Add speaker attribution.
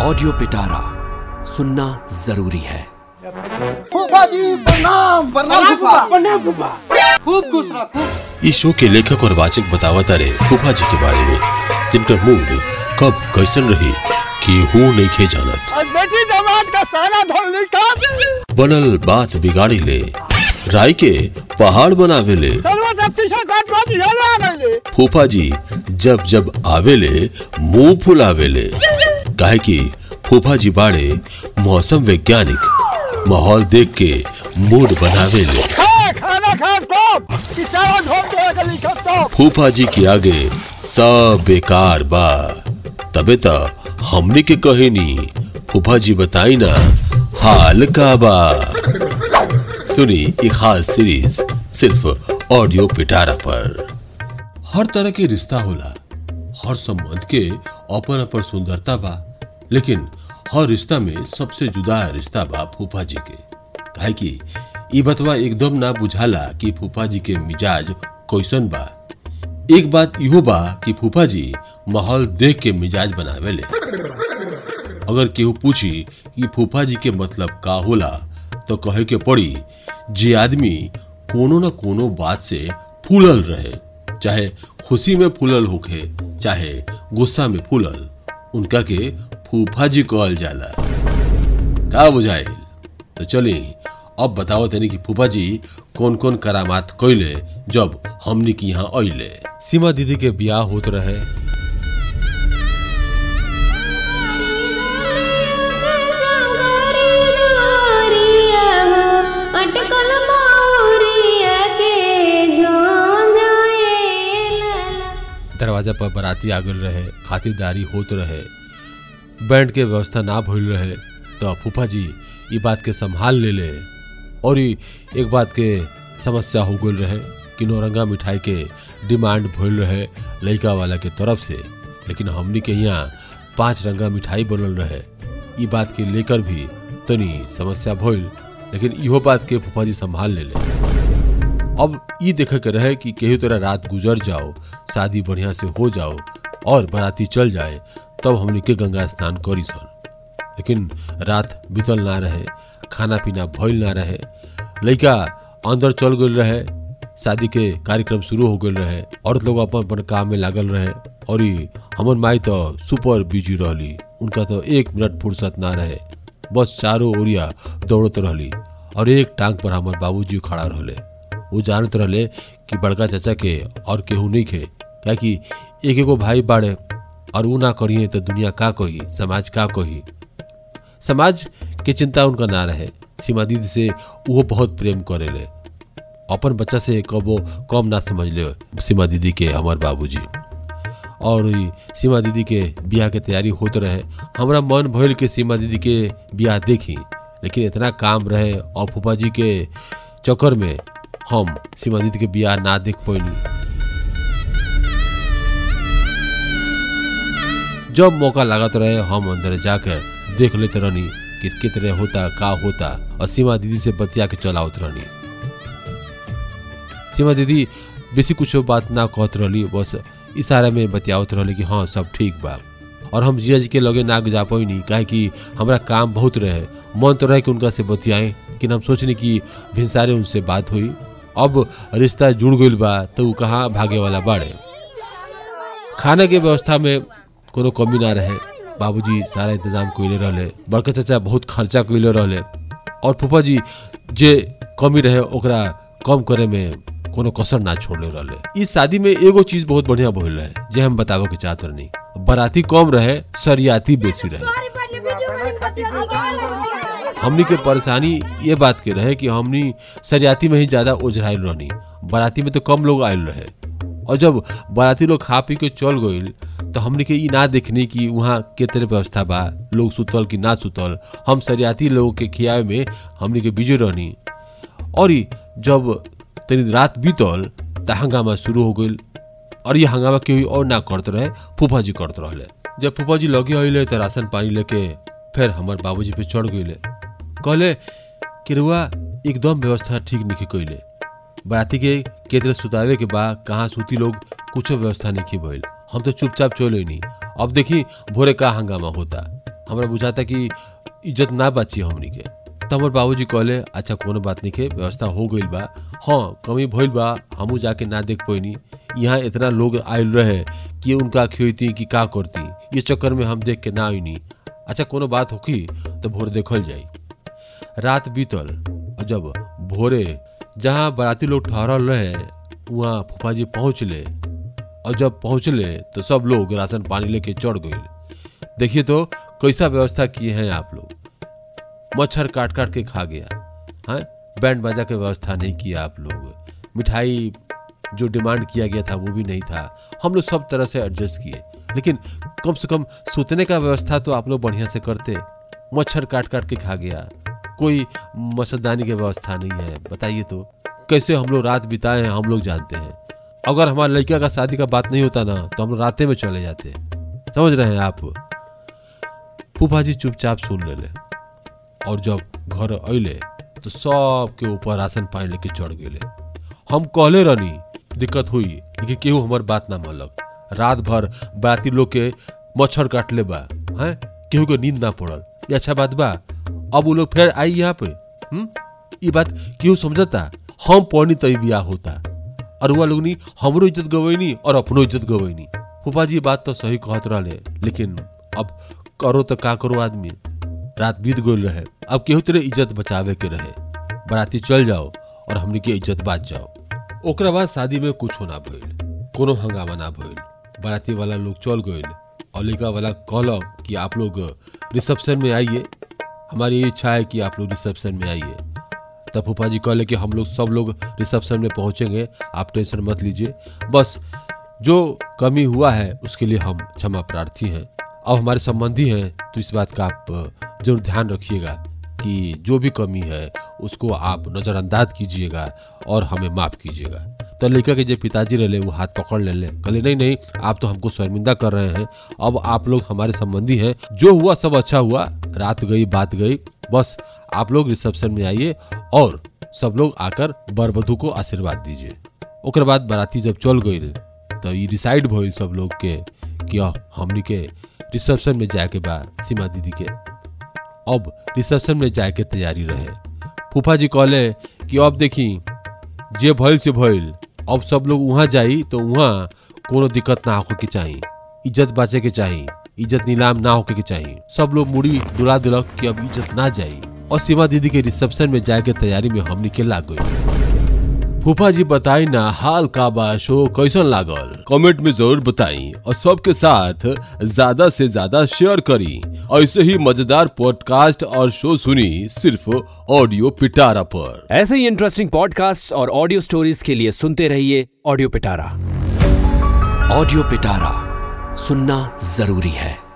Speaker 1: Audio पिटारा सुनना ज़रूरी है।
Speaker 2: फूफा जी प्रणाम प्रणाम फूफा। खूब खुश रह
Speaker 3: इस शो के लेखक और वाचक बतावता रहे फूफा जी के बारे में जिनका मूड कब कैसन रही कि हूँ नहीं खे जानत।
Speaker 2: बेटी दामाद का सारा धोल निकाल।
Speaker 3: बनल बात बिगाड़ी ले राय के पहाड़ बनावे ले। फूफा जी जब जब आवेले मुँह फुलावेले काहे कि फूफा जी बाड़े मौसम वैज्ञानिक माहौल देख के मूड बनावेले
Speaker 2: खा खाना खा तो। तो।
Speaker 3: फूफा जी के आगे सब बेकार बा। तबे त हमने के कहे नी फूफा जी बताई ना हाल का बा। सुनी एक खास सीरीज़ सिर्फ़ ऑडियो पिटारा पर। हर तरह के रिश्ता होला। हर संबंध के अपन अपन सुंदरता बा। लेकिन हर रिश्ता में सबसे जुदा रिश्ता बा फूफा जी के। काहे कि, ई बतवा एकदम ना बुझाला कि फूफा जी के मिजाज कैसन बा। एक बात इहो बा कि फूफा जी माहौल देख के मिजाज बनावेले अगर केहू पूछी कि फूफा जी के मतलब का होला तो कहे के पड़ी, जे आदमी कोनो न कोनो बात से फूलल रहे, चाहे खुशी में फूलल होखे, चाहे गुस्सा में फूलल, उनका के फूफा जी कहल जाला का बुझाइल तो चली अब बताओ तनी कि फूफा जी कौन कौन करामात कैले जब हमनी की यहाँ अइले सीमा दीदी के ब्याह होत रहे। दरवाज़ा पर बराती आगल रहे, खातिरदारी होत रहे। बैंड के व्यवस्था ना भइल रहे तो फूफा जी ई बात के संभाल ले ले। और एक बात के समस्या हो गई रहे, कि नौरंगा मिठाई के डिमांड भइल रहे लड़का वाला के तरफ़ से। लेकिन हमनी के यहाँ पाँच रंगा मिठाई बनल रहे ई बात के लेकर भी तनी समस्या भइल लेकिन इहो बात के फूफा जी संभाल ले ले। अब ये देखे के रहे कि केहू तरह रात गुजर जाओ, शादी बढ़िया से हो जाओ, और बराती चल जाए तब हमने के गंगा स्नान करी सन। लेकिन रात बीतल ना रहे खाना पीना भइल ना रहे लड़का अंदर चल गई रहे, शादी के कार्यक्रम शुरू हो गए रहे, औरत लोग अपन अपन काम में लागल रहे, और हमर माई तो सुपर बिज़ी रहली, उनका तो एक मिनट फुर्सत ना रहे, बस चारों ओरिया दौड़त रहली, और एक टांग पर हमर बाबूजी खड़ा रहले। वो जानत रहले कि बड़का चाचा के और केहू नहीं खे क्या कि एक एगो भाई बाड़े और ऊ ना करिए तो दुनिया का कही समाज का कही समाज के चिंता उनका ना रहे, सीमा दीदी से वो बहुत प्रेम करेले अपन बच्चा से कबो कम ना समझ ले, सीमा दीदी के हमार बाबूजी। और सीमा दीदी के ब्याह के तैयारी होत रहे। हमारा मन भइल के सीमा दीदी के बियाह देखी, लेकिन इतना काम रहे और फूफा जी के चक्कर में हम सीमा दीदी के ब्याह ना देख पैनी जब मौका लागत रहे हम अंदर जाकर देख लेते रहनी कि कितने होता, का होता, और सीमा दीदी से बतिया के चलावत रहनी। सीमा दीदी बेसी कुछ बात ना कहत रहली, बस इशारा में बतियावत रहली कि हाँ सब ठीक बा। और हम जिया जी के लगे ना जा पैनी काहे कि हमारा काम बहुत रहे। मन तो रहे कि उनका से बतियाएँ लेकिन हम सोचनी कि भिनसारे उनसे बात हुई। अब रिश्ता जुड़ गई बा तो ऊ कहाँ भागे वाला बाड़े। खाने के व्यवस्था में कोनो कमी ना रहे। बाबूजी सारा इंतज़ाम कइले रहले। बड़का चाचा बहुत खर्चा कइले रहले। और फूफा जी जे कमी रहे, ओकरा कम करे में कोनो कसर ना छोड़ले रहले। इस शादी में एगो चीज़ बहुत बढ़िया भइल रहे, जे हम बतावे के चाहत रहनी। बराती कम रहे, सरियाती बेसी रहे। हमनी के परेशानी ये बात के रहे कि हमनी सरियाती में ही ज़्यादा ओझराइल रहनी। बाराती में तो कम लोग आयल रहे। और जब बाराती लोग खा पी के चल गईल तो हमने के ना देखनी कि वहाँ के तरह व्यवस्था बा? लोग सुतल कि ना सुतल? हम सरियाती लोगों के खियावे में हमने के बिज़ी रहनी और जब तनी रात बीतल, त हंगामा शुरू हो गई। और ये हंगामा केहू और ना करते रहे फूफा जी करते रहले। जब फूफा जी लगे अइले तो राशन पानी लेके फिर हमार बाबूजी पे चढ़ गईले कहले कि रुआ एकदम व्यवस्था ठीक नहीं कइले। बराती के केतरे सुतावे के बा कहाँ सूती लोग कुछ व्यवस्था नहीं भइल हम तो चुपचाप चले नहीं। अब देखी, भोरे का हंगामा होता। हमरा बुझाता कि इज़्ज़त ना बची हमनी के। तो हमार बाबूजी कहले अच्छा कोनो बात नहीं के व्यवस्था हो गई बा। हाँ कमी भइल बा हमू जाके ना देख पैनी यहाँ इतना लोग आयल रहे, कि उनका खियती कि का करती। ये चक्कर में हम देख के ना आईनी अच्छा कोनो बात होखी तो भोर देखल जाई। रात बीतल, और जब भोरे जहाँ बाराती लोग ठहरल रहे, वहाँ फूफा जी पहुँचले। और जब पहुँचले तो सब लोग राशन पानी लेके चढ़ गए। देखिए तो कैसा व्यवस्था किए हैं आप लोग। मच्छर काट काट के खा गया। हाँ बैंड बाजा की व्यवस्था नहीं किया आप लोग। मिठाई जो डिमांड किया गया था, वो भी नहीं था। हम लोग सब तरह से एडजस्ट किए। लेकिन कम से कम सोतने का व्यवस्था तो आप लोग बढ़िया से करते। मच्छर काट काट के खा गया। कोई मच्छरदानी की व्यवस्था नहीं है। बताइए तो कैसे हम लोग रात बिताए हैं, हम लोग जानते हैं। अगर हमारे लड़का का शादी का बात नहीं होता ना तो हम राते में चले जाते। समझ रहे हैं आप? फूफा जी चुपचाप सुन ले ले और जब घर अले तो सब के ऊपर राशन पानी लेके चढ़ गए हम कहले रहनी, दिक्कत हुई लेकिन केहू हमार बात ना मानलक। रात भर बाती लोग के मच्छर काटले बा, हैं? केहू के नींद ना पड़ल। ये अच्छा बात बा। अब वो लोग फिर आई यहाँ पे हम्म? ये बात केहू समझता? हम पढ़नी तई बियाह होता। और वह लोग हमरो इज़्ज़त गवैनी और अपनो इज़्ज़त गवैनी। फूफा जी बात तो सही कहत रहे लेकिन अब करो तो का करो आदमी। रात बीत गई रहे, अब केहू तेरे इज़्ज़त बचावे के रहे। बराती चल जाओ और हमनी के इज़्ज़त बात जाओ। ओकरा बाद शादी में कुछ ना भइल कोनो हंगामा ना भइल बराती वाला लोग चल गए और वाला कहलक कि आप लोग रिसेप्शन में आइए। हमारी इच्छा है कि आप लोग रिसेप्शन में आइए। तब फूफा जी कहले कि हम लोग सब लोग रिसेप्शन में पहुँचेंगे। आप टेंशन मत लीजिए। बस, जो कमी हुआ है, उसके लिए हम क्षमा प्रार्थी हैं। अब हमारे संबंधी हैं तो इस बात का आप ज़रूर ध्यान रखिएगा कि जो भी कमी है, उसको आप नज़रअंदाज कीजिएगा और हमें माफ़ कीजिएगा। तो लड़का के जो पिताजी रहे वो हाथ पकड़ ले ले कहले, नहीं नहीं, आप तो हमको शर्मिंदा कर रहे हैं। अब आप लोग हमारे संबंधी हैं। जो हुआ, सब अच्छा हुआ। रात गई, बात गई। बस आप लोग रिसेप्शन में आइए और सब लोग आकर बर वधु को आशीर्वाद दीजिए। ओकर बाद बाराती जब चल गई तो ये डिसाइड भइल सब लोग के कि हमनी के रिसेप्शन में जाए के बा सीमा दीदी के। अब रिसेप्शन में जाए के तैयारी रहे। फूफा जी कहले कि अब देखी, जे भइल से भइल, अब सब लोग वहाँ जाई तो वहाँ कोनो दिक्कत ना होके के चाहिए इज़्ज़त बचे के चाहिए इज़्ज़त नीलाम ना होके के चाहिए। सब लोग मुड़ी दुला दिलक कि अब इज़्ज़त ना जाई और सीमा दीदी के रिसेप्शन में जाए के तैयारी में हमनी के लाग गई। फूफा जी बताई ना, हाल का बा शो कैसन लागल? कमेंट में ज़रूर बताई। और सबके साथ ज़्यादा से ज़्यादा शेयर करी। ऐसे ही मज़ेदार पॉडकास्ट और शो सुनी सिर्फ़ ऑडियो पिटारा पर।
Speaker 1: ऐसे ही इंटरेस्टिंग पॉडकास्ट और ऑडियो स्टोरीज के लिए सुनते रहिए ऑडियो पिटारा ऑडियो पिटारा सुनना ज़रूरी है।